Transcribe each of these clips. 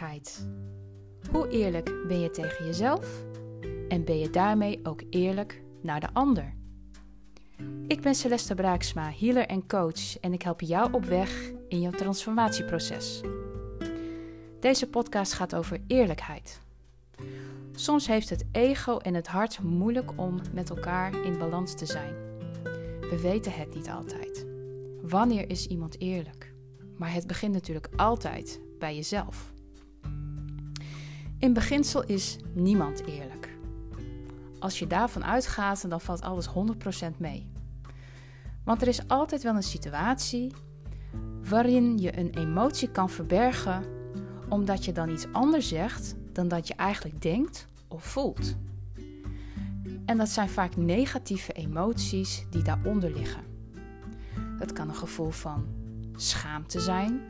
Eerlijkheid. Hoe eerlijk ben je tegen jezelf? En ben je daarmee ook eerlijk naar de ander? Ik ben Celeste Braaksma, healer en coach en ik help jou op weg in jouw transformatieproces. Deze podcast gaat over eerlijkheid. Soms heeft het ego en het hart moeilijk om met elkaar in balans te zijn. We weten het niet altijd. Wanneer is iemand eerlijk? Maar het begint natuurlijk altijd bij jezelf. In beginsel is niemand eerlijk. Als je daarvan uitgaat, dan valt alles 100% mee. Want er is altijd wel een situatie waarin je een emotie kan verbergen omdat je dan iets anders zegt dan dat je eigenlijk denkt of voelt. En dat zijn vaak negatieve emoties die daaronder liggen. Het kan een gevoel van schaamte zijn,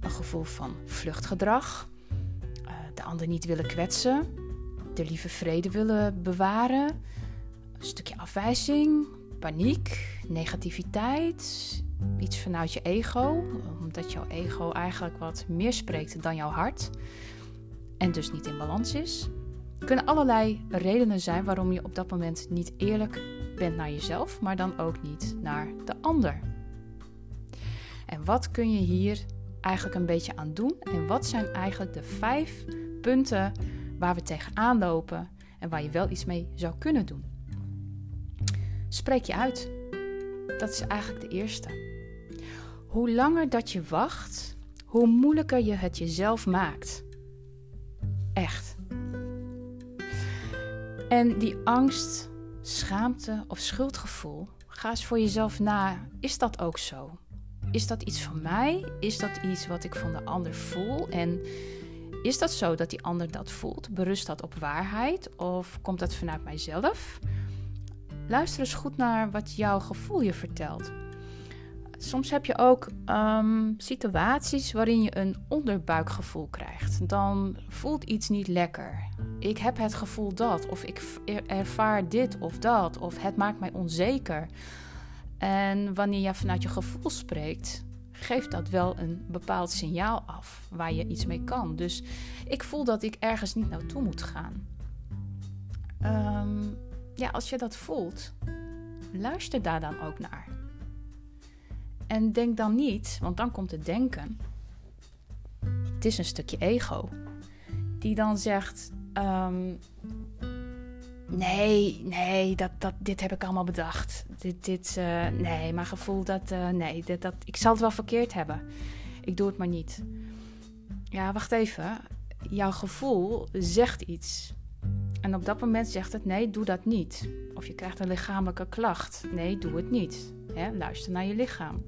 een gevoel van vluchtgedrag, de ander niet willen kwetsen, de lieve vrede willen bewaren, een stukje afwijzing, paniek, negativiteit, iets vanuit je ego, omdat jouw ego eigenlijk wat meer spreekt dan jouw hart en dus niet in balans is. Er kunnen allerlei redenen zijn waarom je op dat moment niet eerlijk bent naar jezelf, maar dan ook niet naar de ander. En wat kun je hier eigenlijk een beetje aan doen? En wat zijn eigenlijk de vijf punten waar we tegenaan lopen en waar je wel iets mee zou kunnen doen? Spreek je uit. Dat is eigenlijk de eerste. Hoe langer dat je wacht, hoe moeilijker je het jezelf maakt. Echt. En die angst, schaamte of schuldgevoel, ga eens voor jezelf na. Is dat ook zo? Is dat iets van mij? Is dat iets wat ik van de ander voel? En is dat zo dat die ander dat voelt? Berust dat op waarheid of komt dat vanuit mijzelf? Luister eens goed naar wat jouw gevoel je vertelt. Soms heb je ook um, situaties waarin je een onderbuikgevoel krijgt. Dan voelt iets niet lekker. Ik heb het gevoel dat, of ik ervaar dit of dat, of het maakt mij onzeker. En wanneer je vanuit je gevoel spreekt, geeft dat wel een bepaald signaal af waar je iets mee kan. Dus ik voel dat ik ergens niet naartoe moet gaan. Um, ja, als je dat voelt, luister daar dan ook naar. En denk dan niet, want dan komt het denken. Het is een stukje ego. Die dan zegt: um, Nee, nee, dat, dat, dit heb ik allemaal bedacht. Dit, dit, uh, nee, mijn gevoel dat, uh, nee, dat, dat, ik zal het wel verkeerd hebben. Ik doe het maar niet. Ja, wacht even. Jouw gevoel zegt iets. En op dat moment zegt het: nee, doe dat niet. Of je krijgt een lichamelijke klacht. Nee, doe het niet. luister naar je lichaam.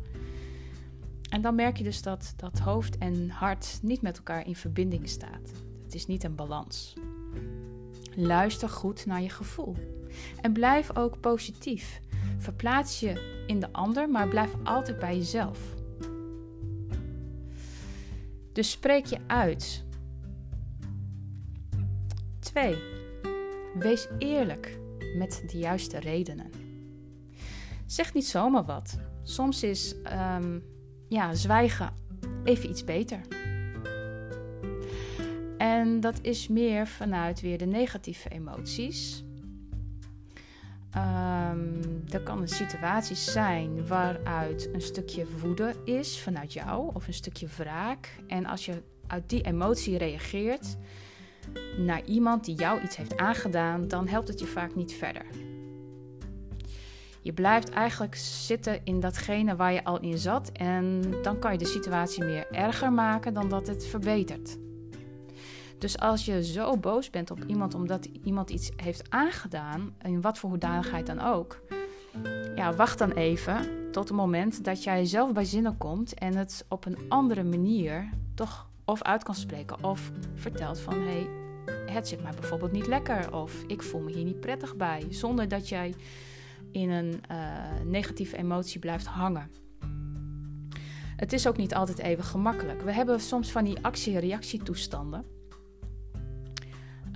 En dan merk je dus dat, dat hoofd en hart niet met elkaar in verbinding staat. Het is niet een balans. Luister goed naar je gevoel. En blijf ook positief. Verplaats je in de ander, maar blijf altijd bij jezelf. Dus spreek je uit. 2. Wees eerlijk met de juiste redenen. Zeg niet zomaar wat. Soms is um, ja, zwijgen even iets beter. En dat is meer vanuit weer de negatieve emoties. Um, er kan een situatie zijn waaruit een stukje woede is vanuit jou of een stukje wraak. En als je uit die emotie reageert naar iemand die jou iets heeft aangedaan, dan helpt het je vaak niet verder. Je blijft eigenlijk zitten in datgene waar je al in zat en dan kan je de situatie meer erger maken dan dat het verbetert. Dus als je zo boos bent op iemand omdat iemand iets heeft aangedaan, in wat voor hoedanigheid dan ook, ja, wacht dan even tot het moment dat jij zelf bij zinnen komt en het op een andere manier toch of uit kan spreken of vertelt van hé, hey, het zit mij bijvoorbeeld niet lekker of ik voel me hier niet prettig bij, zonder dat jij in een uh, negatieve emotie blijft hangen. Het is ook niet altijd even gemakkelijk. We hebben soms van die actie-reactietoestanden.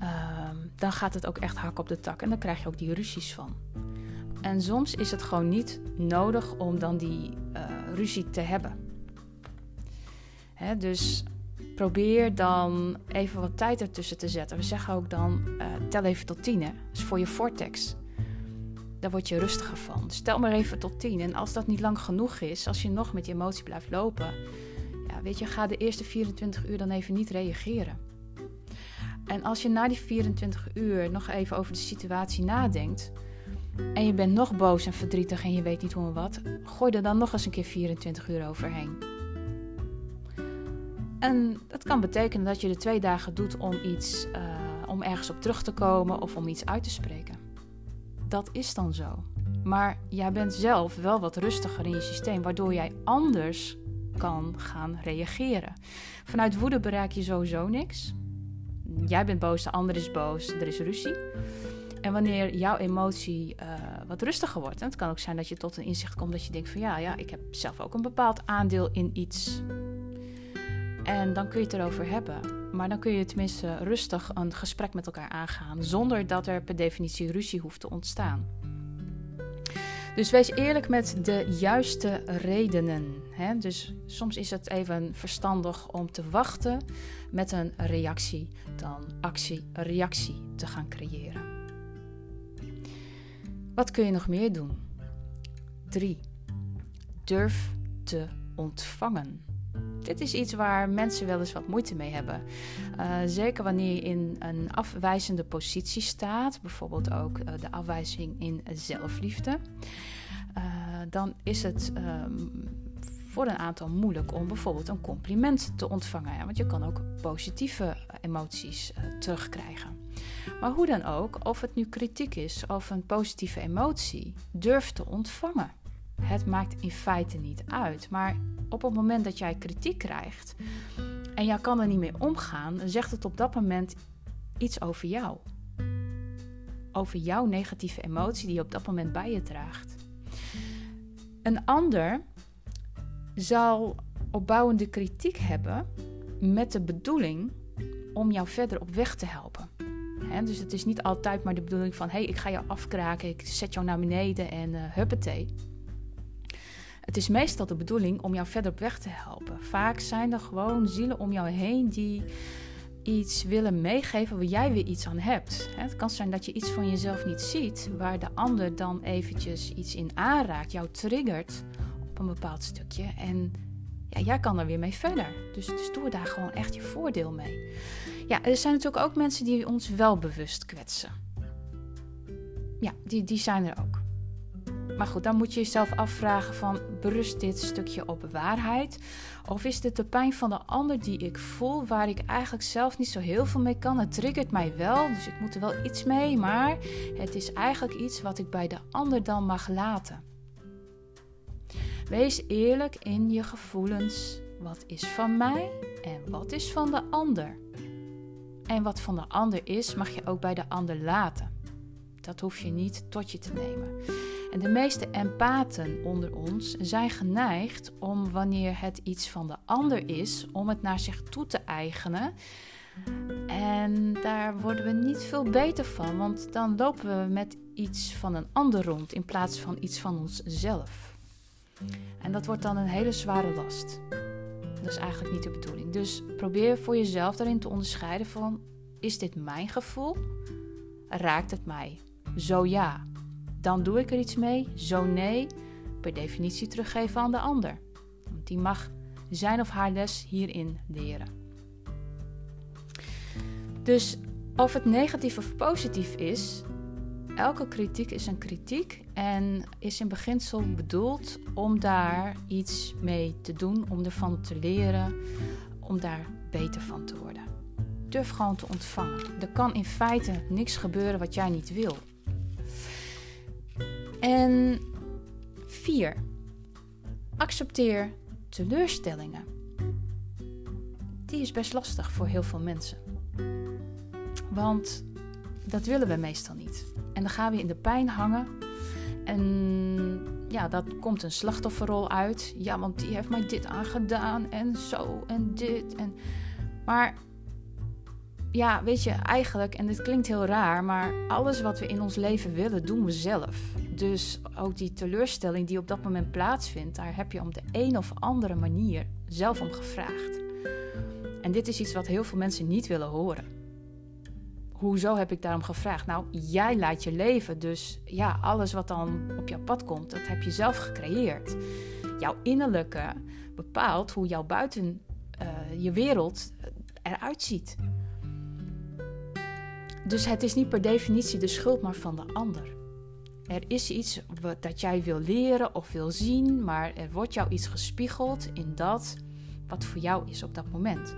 Uh, dan gaat het ook echt hak op de tak en dan krijg je ook die ruzies van. En soms is het gewoon niet nodig om dan die uh, ruzie te hebben. Hè, dus probeer dan even wat tijd ertussen te zetten. We zeggen ook dan, uh, tel even tot tien. Hè? Dat is voor je vortex. Daar word je rustiger van. Dus tel maar even tot tien. En als dat niet lang genoeg is, als je nog met je emotie blijft lopen... Ja, weet je, ga de eerste 24 uur dan even niet reageren. En als je na die 24 uur nog even over de situatie nadenkt... en je bent nog boos en verdrietig en je weet niet hoe en wat... gooi er dan nog eens een keer 24 uur overheen. En dat kan betekenen dat je er twee dagen doet om iets, uh, om ergens op terug te komen of om iets uit te spreken. Dat is dan zo. Maar jij bent zelf wel wat rustiger in je systeem, waardoor jij anders kan gaan reageren. Vanuit woede bereik je sowieso niks. Jij bent boos, de ander is boos, er is ruzie. En wanneer jouw emotie uh, wat rustiger wordt, en het kan ook zijn dat je tot een inzicht komt dat je denkt van ja, ja, ik heb zelf ook een bepaald aandeel in iets en dan kun je het erover hebben. Maar dan kun je tenminste rustig een gesprek met elkaar aangaan. Zonder dat er per definitie ruzie hoeft te ontstaan. Dus wees eerlijk met de juiste redenen. Hè? Dus soms is het even verstandig om te wachten met een reactie dan actie-reactie te gaan creëren. Wat kun je nog meer doen? 3. Durf te ontvangen. Dit is iets waar mensen wel eens wat moeite mee hebben. Uh, zeker wanneer je in een afwijzende positie staat, bijvoorbeeld ook uh, de afwijzing in zelfliefde, uh, dan is het um, voor een aantal moeilijk om bijvoorbeeld een compliment te ontvangen. Want je kan ook positieve emoties terugkrijgen. Maar hoe dan ook, of het nu kritiek is of een positieve emotie, durf te ontvangen. Het maakt in feite niet uit. Maar op het moment dat jij kritiek krijgt en jij kan er niet mee omgaan, zegt het op dat moment iets over jou. Over jouw negatieve emotie die je op dat moment bij je draagt. Een ander zal opbouwende kritiek hebben met de bedoeling om jou verder op weg te helpen. dus het is niet altijd maar de bedoeling van: hé, hey, ik ga jou afkraken, ik zet jou naar beneden en uh, huppatee. Het is meestal de bedoeling om jou verder op weg te helpen. Vaak zijn er gewoon zielen om jou heen die iets willen meegeven waar jij weer iets aan hebt. Het kan zijn dat je iets van jezelf niet ziet, waar de ander dan eventjes iets in aanraakt, jou triggert op een bepaald stukje. En ja, jij kan er weer mee verder. Dus, dus doe daar gewoon echt je voordeel mee. Ja, er zijn natuurlijk ook mensen die ons wel bewust kwetsen. Ja, die, die zijn er ook. Maar goed, dan moet je jezelf afvragen van berust dit stukje op waarheid? Of is dit de pijn van de ander die ik voel, waar ik eigenlijk zelf niet zo heel veel mee kan? Het triggert mij wel, dus ik moet er wel iets mee, maar het is eigenlijk iets wat ik bij de ander dan mag laten. Wees eerlijk in je gevoelens. Wat is van mij en wat is van de ander? En wat van de ander is, mag je ook bij de ander laten. Dat hoef je niet tot je te nemen. En de meeste empathen onder ons zijn geneigd om wanneer het iets van de ander is, om het naar zich toe te eigenen. En daar worden we niet veel beter van, want dan lopen we met iets van een ander rond in plaats van iets van onszelf. En dat wordt dan een hele zware last. Dat is eigenlijk niet de bedoeling. Dus probeer voor jezelf daarin te onderscheiden van: is dit mijn gevoel? Raakt het mij? Zo ja dan doe ik er iets mee. Zo nee, per definitie teruggeven aan de ander. Want die mag zijn of haar les hierin leren. Dus of het negatief of positief is, elke kritiek is een kritiek en is in beginsel bedoeld om daar iets mee te doen, om ervan te leren, om daar beter van te worden. Durf gewoon te ontvangen. Er kan in feite niks gebeuren wat jij niet wil. En 4. Accepteer teleurstellingen. Die is best lastig voor heel veel mensen. Want dat willen we meestal niet. En dan gaan we in de pijn hangen. En ja, dat komt een slachtofferrol uit. Ja, want die heeft mij dit aangedaan en zo en dit. En... Maar ja, weet je, eigenlijk, en dit klinkt heel raar, maar alles wat we in ons leven willen, doen we zelf. Dus ook die teleurstelling die op dat moment plaatsvindt, daar heb je op de een of andere manier zelf om gevraagd. En dit is iets wat heel veel mensen niet willen horen. Hoezo heb ik daarom gevraagd? Nou, jij leidt je leven, dus ja, alles wat dan op jouw pad komt, dat heb je zelf gecreëerd. Jouw innerlijke bepaalt hoe jouw buiten uh, je wereld eruit ziet. Dus het is niet per definitie de schuld maar van de ander. Er is iets dat jij wil leren of wil zien, maar er wordt jou iets gespiegeld in dat wat voor jou is op dat moment.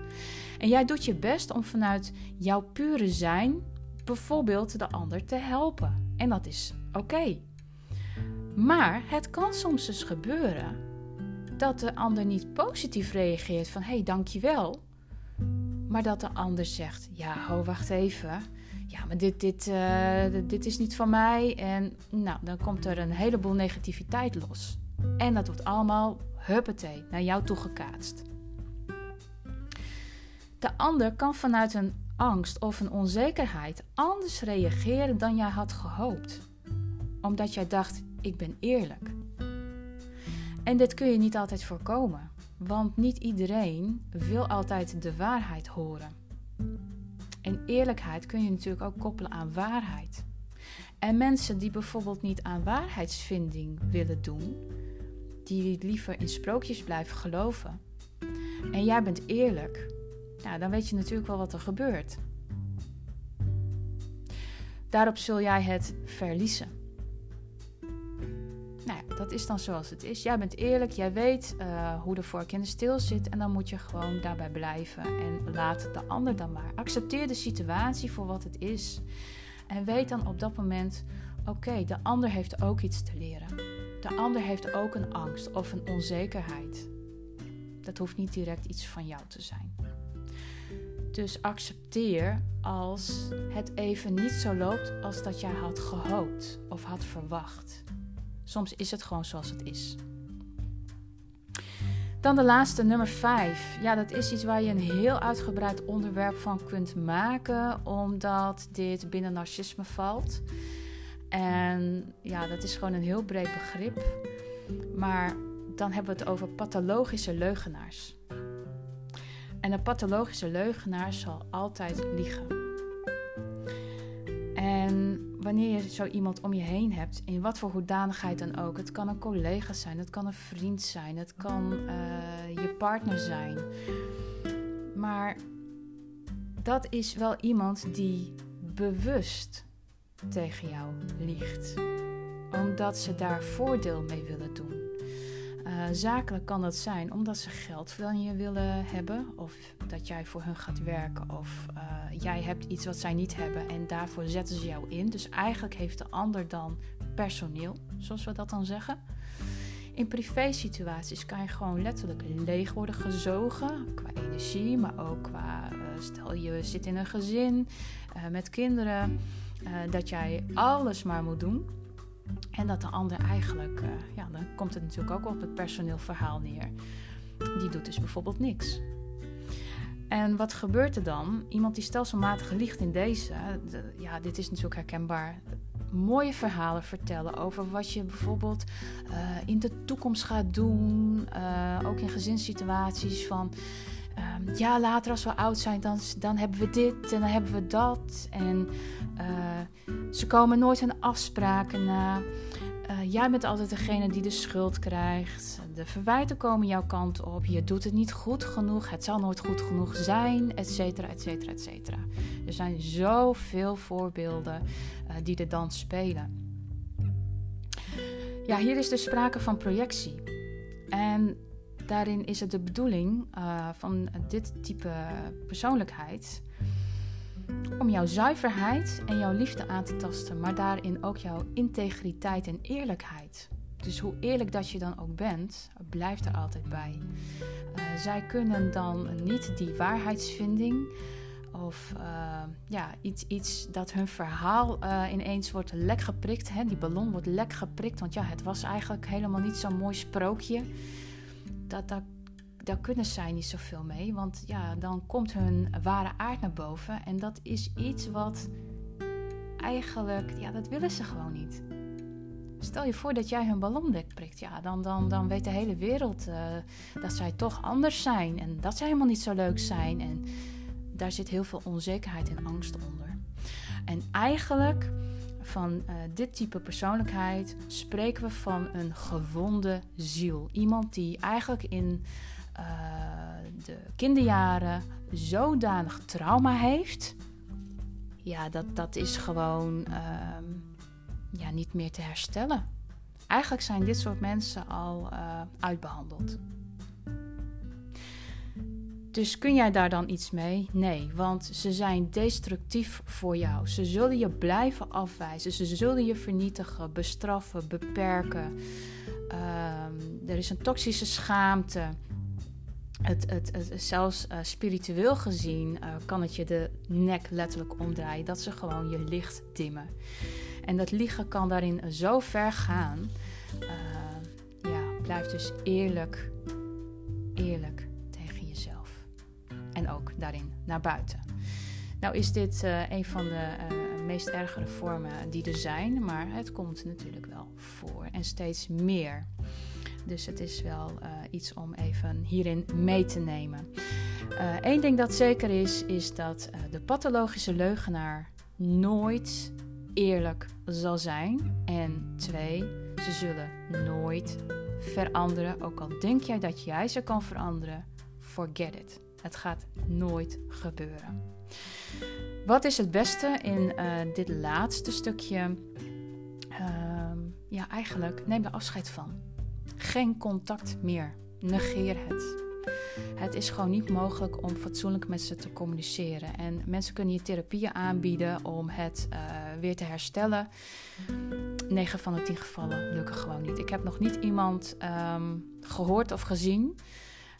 En jij doet je best om vanuit jouw pure zijn bijvoorbeeld de ander te helpen. En dat is oké. Maar het kan soms dus gebeuren dat de ander niet positief reageert van hé, hey, dankjewel. Maar dat de ander zegt: Ja, ho, wacht even ja, maar dit, dit, uh, dit is niet van mij. En nou, dan komt er een heleboel negativiteit los. En dat wordt allemaal, huppatee, naar jou toe gekaatst. De ander kan vanuit een angst of een onzekerheid anders reageren dan jij had gehoopt. Omdat jij dacht, ik ben eerlijk. En dit kun je niet altijd voorkomen, want niet iedereen wil altijd de waarheid horen. En eerlijkheid kun je natuurlijk ook koppelen aan waarheid. En mensen die bijvoorbeeld niet aan waarheidsvinding willen doen, die liever in sprookjes blijven geloven, en jij bent eerlijk, nou, dan weet je natuurlijk wel wat er gebeurt. Daarop zul jij het verliezen. Nou ja, dat is dan zoals het is. Jij bent eerlijk, jij weet uh, hoe de vork in de steel zit en dan moet je gewoon daarbij blijven en laat de ander dan maar. Accepteer de situatie voor wat het is en weet dan op dat moment: oké, de ander heeft ook iets te leren. De ander heeft ook een angst of een onzekerheid. Dat hoeft niet direct iets van jou te zijn. Dus accepteer als het even niet zo loopt als dat jij had gehoopt of had verwacht. Soms is het gewoon zoals het is. Dan de laatste, nummer 5. Ja, dat is iets waar je een heel uitgebreid onderwerp van kunt maken, omdat dit binnen narcisme valt. En ja, dat is gewoon een heel breed begrip. Maar dan hebben we het over pathologische leugenaars. En een pathologische leugenaar zal altijd liegen. En wanneer je zo iemand om je heen hebt, in wat voor hoedanigheid dan ook. Het kan een collega zijn, het kan een vriend zijn, het kan uh, je partner zijn. Maar dat is wel iemand die bewust tegen jou liegt, omdat ze daar voordeel mee willen doen. Uh, zakelijk kan dat zijn omdat ze geld van je willen hebben, of dat jij voor hun gaat werken, of uh, jij hebt iets wat zij niet hebben en daarvoor zetten ze jou in. Dus eigenlijk heeft de ander dan personeel, zoals we dat dan zeggen. In privé-situaties kan je gewoon letterlijk leeg worden gezogen qua energie, maar ook qua uh, stel je zit in een gezin met kinderen, dat jij alles maar moet doen. En dat de ander eigenlijk, ja, dan komt het natuurlijk ook op het personeelverhaal neer. Die doet dus bijvoorbeeld niks. En wat gebeurt er dan? Iemand die stelselmatig liegt in deze, ja, dit is natuurlijk herkenbaar. Mooie verhalen vertellen over wat je bijvoorbeeld uh, in de toekomst gaat doen. Uh, ook in gezinssituaties van. Um, ja, later als we oud zijn, dan, dan hebben we dit en dan hebben we dat. En uh, ze komen nooit aan afspraken na. Uh, jij bent altijd degene die de schuld krijgt. De verwijten komen jouw kant op. Je doet het niet goed genoeg. Het zal nooit goed genoeg zijn, et cetera, et cetera, et cetera. Er zijn zoveel voorbeelden uh, die er dan spelen. Ja, hier is dus sprake van projectie. En daarin is het de bedoeling uh, van dit type persoonlijkheid om jouw zuiverheid en jouw liefde aan te tasten, maar daarin ook jouw integriteit en eerlijkheid. Dus hoe eerlijk dat je dan ook bent, blijft er altijd bij. Uh, zij kunnen dan niet die waarheidsvinding of uh, ja, iets, iets dat hun verhaal uh, ineens wordt lek geprikt. Hè? Die ballon wordt lek geprikt, want ja, het was eigenlijk helemaal niet zo'n mooi sprookje. Dat, dat daar kunnen zij niet zoveel mee. Want ja, dan komt hun ware aard naar boven. En dat is iets wat eigenlijk, ja, dat willen ze gewoon niet. stel je voor dat jij hun ballondek prikt. Ja, dan, dan, dan weet de hele wereld uh, dat zij toch anders zijn. En dat zij helemaal niet zo leuk zijn. En daar zit heel veel onzekerheid en angst onder. En eigenlijk van uh, dit type persoonlijkheid spreken we van een gewonde ziel. Iemand die eigenlijk in uh, de kinderjaren zodanig trauma heeft. Ja, dat, dat is gewoon uh, ja, niet meer te herstellen. Eigenlijk zijn dit soort mensen al uh, uitbehandeld. Dus kun jij daar dan iets mee? Nee, want ze zijn destructief voor jou. Ze zullen je blijven afwijzen. Ze zullen je vernietigen, bestraffen, beperken. Uh, er is een toxische schaamte. Het, het, zelfs uh, spiritueel gezien uh, kan het je de nek letterlijk omdraaien. Dat ze gewoon je licht dimmen. En dat liegen kan daarin zo ver gaan. Uh, ja, blijf dus eerlijk, eerlijk tegen jezelf. En ook daarin naar buiten. Nou is dit een van de meest ergere vormen die er zijn. Maar het komt natuurlijk wel voor. En steeds meer. Dus het is wel uh, iets om even hierin mee te nemen. Eén uh, ding dat zeker is, is dat uh, de pathologische leugenaar nooit eerlijk zal zijn. En twee, ze zullen nooit veranderen. Ook al denk jij dat jij ze kan veranderen, forget it. Het gaat nooit gebeuren. Wat is het beste in dit laatste stukje? Ehm, ja, eigenlijk neem er afscheid van. Geen contact meer. Negeer het. Het is gewoon niet mogelijk om fatsoenlijk met ze te communiceren. En mensen kunnen je therapieën aanbieden om het uh, weer te herstellen. 9 van de 10 gevallen lukken gewoon niet. Ik heb nog niet iemand um, gehoord of gezien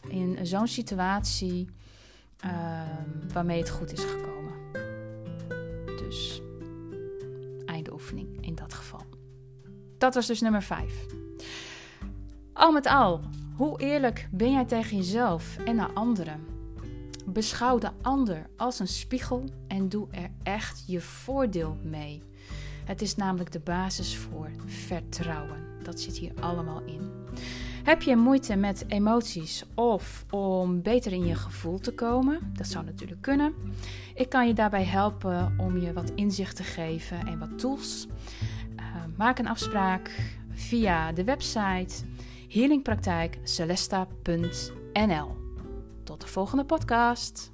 in zo'n situatie um, waarmee het goed is gekomen. Dus einde oefening in dat geval. Dat was dus nummer 5. Al met al, hoe eerlijk ben jij tegen jezelf en naar anderen? Beschouw de ander als een spiegel en doe er echt je voordeel mee. Het is namelijk de basis voor vertrouwen. Dat zit hier allemaal in. Heb je moeite met emoties of om beter in je gevoel te komen? Dat zou natuurlijk kunnen. Ik kan je daarbij helpen om je wat inzicht te geven en wat tools. Uh, maak een afspraak via de website healingpraktijkcelesta.nl. Tot de volgende podcast.